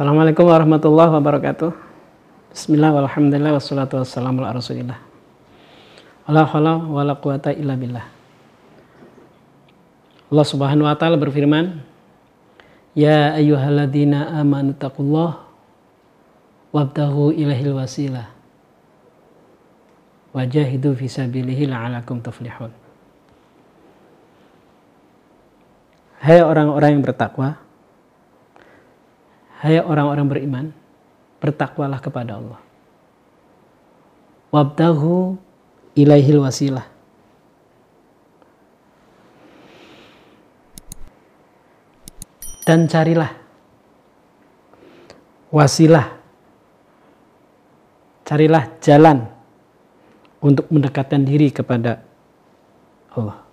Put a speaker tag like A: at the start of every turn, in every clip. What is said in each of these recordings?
A: Assalamualaikum warahmatullahi wabarakatuh. Bismillah walhamdulillah wassalatu wassalamu ala rasulillah. La hawla wa la quwata illa billah. Allah Subhanahu wa taala berfirman, "Ya ayyuhalladzina amanu taqullah wabtaghu ilahil wasilah wajahidu fi sabilihi la'alakum tuflihun." Hai orang-orang yang bertakwa, Hai orang-orang beriman, bertakwalah kepada Allah. Wabtahu ilaihil wasilah. Dan carilah wasilah. Carilah jalan untuk mendekatkan diri kepada Allah.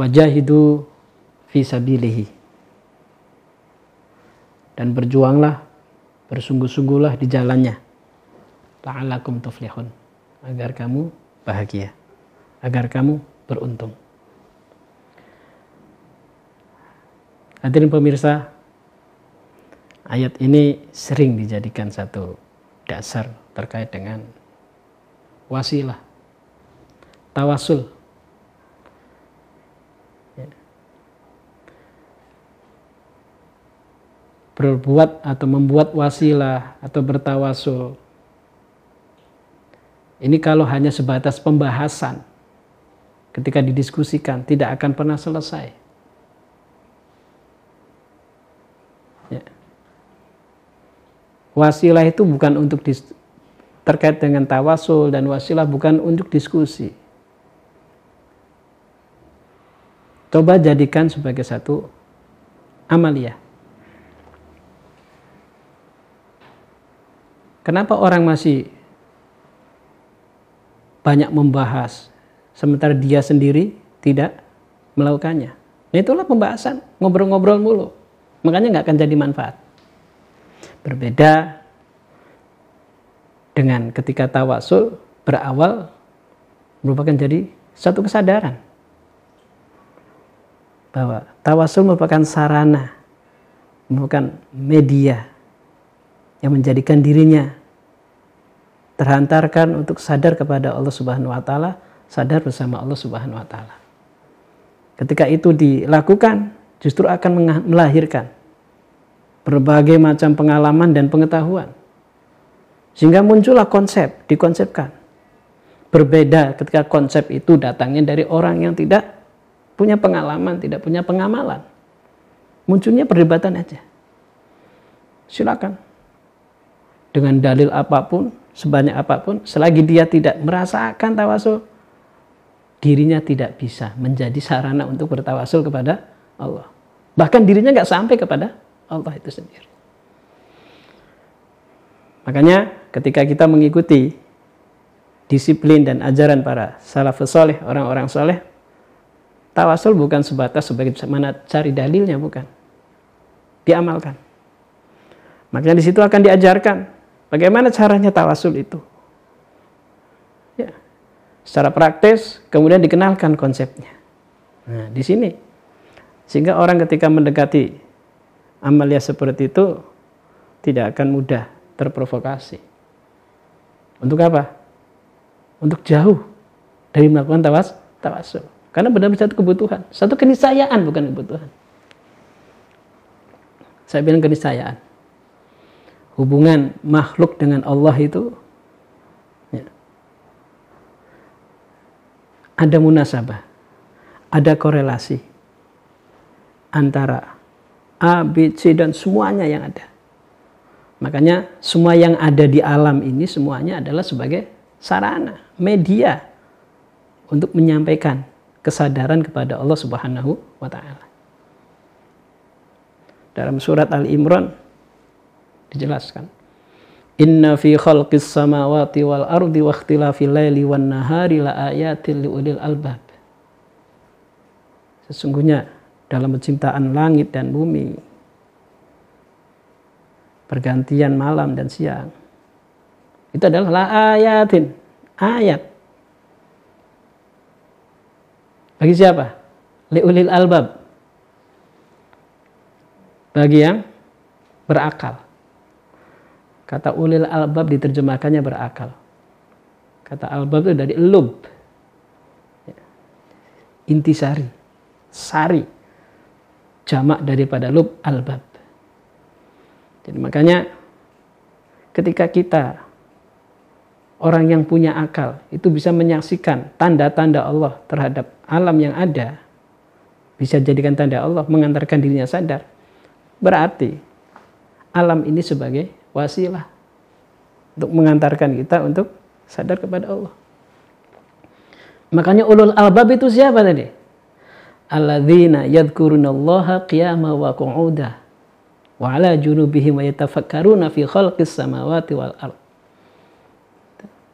A: Wajahidu fi sabilihi dan berjuanglah bersungguh-sungguhlah di jalannya. La'allakum tuflihun. Agar kamu bahagia. Agar kamu beruntung. Hadirin pemirsa ayat ini sering dijadikan satu dasar terkait dengan wasilah tawasul berbuat atau membuat wasilah atau bertawasul. Ini kalau hanya sebatas pembahasan ketika didiskusikan tidak akan pernah selesai. Ya. Wasilah itu bukan untuk dis, terkait dengan tawasul dan wasilah bukan untuk diskusi. Coba jadikan sebagai satu amalia. Kenapa orang masih banyak membahas sementara dia sendiri tidak melakukannya? Nah, itulah pembahasan, ngobrol-ngobrol mulu. Makanya nggak akan jadi manfaat. Berbeda dengan ketika tawasul berawal merupakan jadi satu kesadaran bahwa tawasul merupakan sarana, merupakan media yang menjadikan dirinya terhantarkan untuk sadar kepada Allah Subhanahu wa taala, sadar bersama Allah Subhanahu wa taala. Ketika itu dilakukan, justru akan melahirkan berbagai macam pengalaman dan pengetahuan. Sehingga muncullah konsep, dikonsepkan. Berbeda ketika konsep itu datangnya dari orang yang tidak punya pengalaman, tidak punya pengamalan. Munculnya perdebatan aja. Silakan dengan dalil apa pun, sebanyak apa pun, selagi dia tidak merasakan tawasul, dirinya tidak bisa menjadi sarana untuk bertawasul kepada Allah. Bahkan dirinya nggak sampai kepada Allah itu sendiri. Makanya ketika kita mengikuti disiplin dan ajaran para salafus soleh, orang-orang soleh, tawasul bukan sebatas sebagai mana cari dalilnya, bukan. Diamalkan. Makanya di situ akan diajarkan Bagaimana caranya tawasul itu? Ya. Secara praktis, kemudian dikenalkan konsepnya. Nah, di sini. Sehingga orang ketika mendekati amalia seperti itu, tidak akan mudah terprovokasi. Untuk apa? Untuk jauh dari melakukan tawas, tawasul. Karena benar-benar satu kebutuhan. Satu keniscayaan, bukan kebutuhan. Saya bilang keniscayaan hubungan makhluk dengan Allah itu ya, ada munasabah, ada korelasi antara A, B, C dan semuanya yang ada. Makanya semua yang ada di alam ini semuanya adalah sebagai sarana, media untuk menyampaikan kesadaran kepada Allah Subhanahu wa taala. Dalam surat Al-Imran dijelaskan. Inna fi khalqis samawati wal ardi wa ikhtilafil laili wan nahari la ayatil liulil albab. Sesungguhnya dalam penciptaan langit dan bumi pergantian malam dan siang itu adalah la ayatin ayat bagi siapa liulil albab bagi yang berakal. Kata ulil albab diterjemahkannya berakal. Kata albab itu dari lub. Intisari. Sari. Jamak daripada lub albab. Jadi makanya ketika kita orang yang punya akal itu bisa menyaksikan tanda-tanda Allah terhadap alam yang ada bisa jadikan tanda Allah mengantarkan dirinya sadar berarti alam ini sebagai wasilah untuk mengantarkan kita untuk sadar kepada Allah. Makanya ulul albab itu siapa tadi? Alladzina yadhkurunallaha qiyama wa qu'uda wa ala junubihim wa yatafakkaruna fi khalqis samawati wal ard.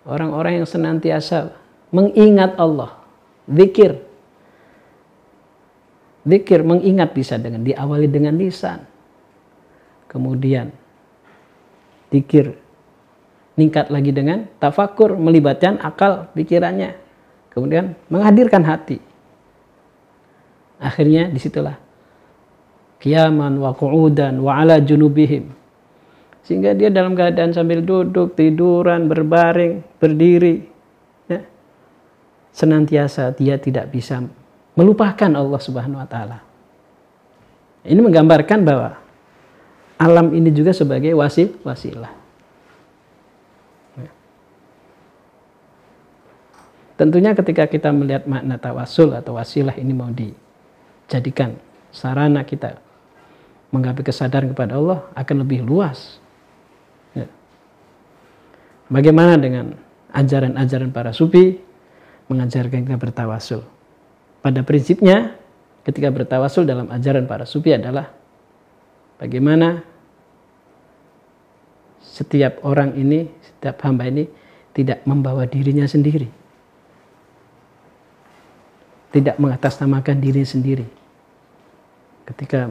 A: Orang-orang yang senantiasa mengingat Allah zikir. Zikir mengingat bisa dengan diawali dengan lisan. Kemudian zikir meningkat lagi dengan tafakur melibatkan akal pikirannya. Kemudian menghadirkan hati. Akhirnya di situlah kiaman wa qu'udan wa ala junubihim. Sehingga dia dalam keadaan sambil duduk, tiduran, berbaring, berdiri. Ya, senantiasa dia tidak bisa melupakan Allah Subhanahu wa taala. Ini menggambarkan bahwa alam ini juga sebagai wasil wasilah. Tentunya ketika kita melihat makna tawasul atau wasilah ini mau dijadikan sarana kita menggapai kesadaran kepada Allah akan lebih luas. Ya. Bagaimana dengan ajaran-ajaran para sufi mengajarkan kita bertawasul? pada prinsipnya ketika bertawasul dalam ajaran para sufi adalah bagaimana setiap orang ini, setiap hamba ini tidak membawa dirinya sendiri. Tidak mengatasnamakan diri sendiri. Ketika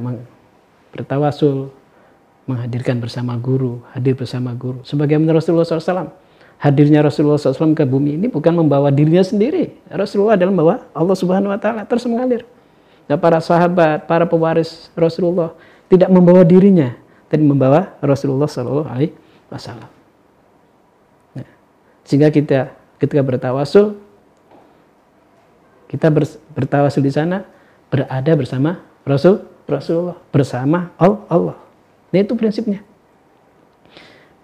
A: bertawasul, menghadirkan bersama guru, hadir bersama guru. Sebagaimana Rasulullah SAW hadirnya Rasulullah SAW ke bumi ini bukan membawa dirinya sendiri. Rasulullah adalah membawa Allah Subhanahu Wa Taala terus mengalir. Nah, para sahabat, para pewaris Rasulullah tidak membawa dirinya, tapi membawa Rasulullah Shallallahu Alaihi Wasallam. Nah, sehingga kita ketika bertawasul, kita bertawasul di sana berada bersama Rasul Rasulullah bersama Allah. Nah, itu prinsipnya.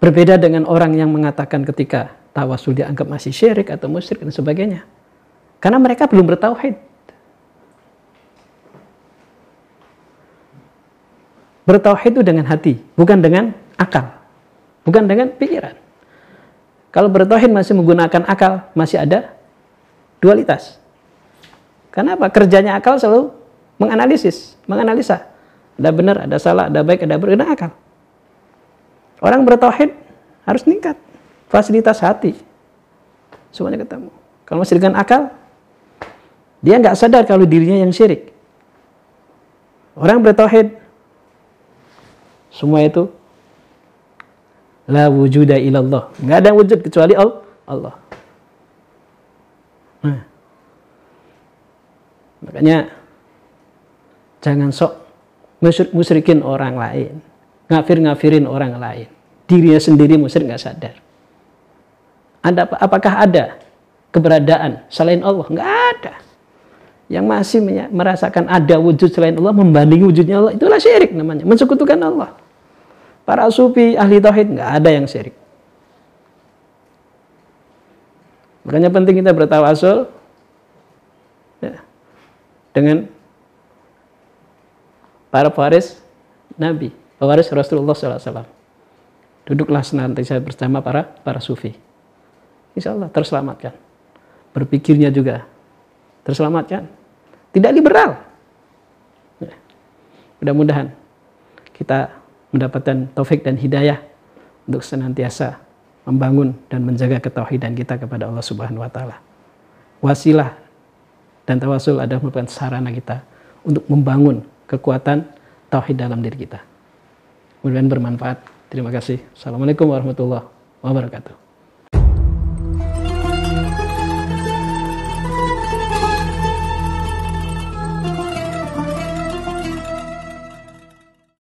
A: Berbeda dengan orang yang mengatakan ketika tawasul dianggap masih syirik atau musyrik dan sebagainya. Karena mereka belum bertauhid. Bertauhid itu dengan hati, bukan dengan akal. Bukan dengan pikiran. Kalau bertauhid masih menggunakan akal, masih ada dualitas. Kenapa? Kerjanya akal selalu menganalisis, menganalisa. Ada benar, ada salah, ada baik, ada ada akal. Orang bertauhid harus meningkat. Fasilitas hati. Semuanya ketemu. Kalau masih dengan akal, dia nggak sadar kalau dirinya yang syirik. Orang bertauhid, semua itu la wujuda ilallah. Nggak ada wujud kecuali Allah. Nah, makanya jangan sok musyrikin orang lain ngafir-ngafirin orang lain. Dirinya sendiri musyrik nggak sadar. Ada apa? Apakah ada keberadaan selain Allah? Nggak ada. Yang masih merasakan ada wujud selain Allah membandingi wujudnya Allah itulah syirik namanya, mensekutukan Allah. Para sufi ahli tauhid nggak ada yang syirik. Makanya penting kita bertawasul ya, dengan para paris Nabi pewaris Rasulullah SAW. Duduklah senantiasa bersama para para sufi. Insya Allah terselamatkan. Berpikirnya juga terselamatkan. Tidak liberal. Ya. Mudah-mudahan kita mendapatkan taufik dan hidayah untuk senantiasa membangun dan menjaga ketauhidan kita kepada Allah Subhanahu wa taala. Wasilah dan tawasul adalah merupakan sarana kita untuk membangun kekuatan tauhid dalam diri kita. Mudah-mudahan bermanfaat. Terima kasih. Assalamualaikum warahmatullahi wabarakatuh.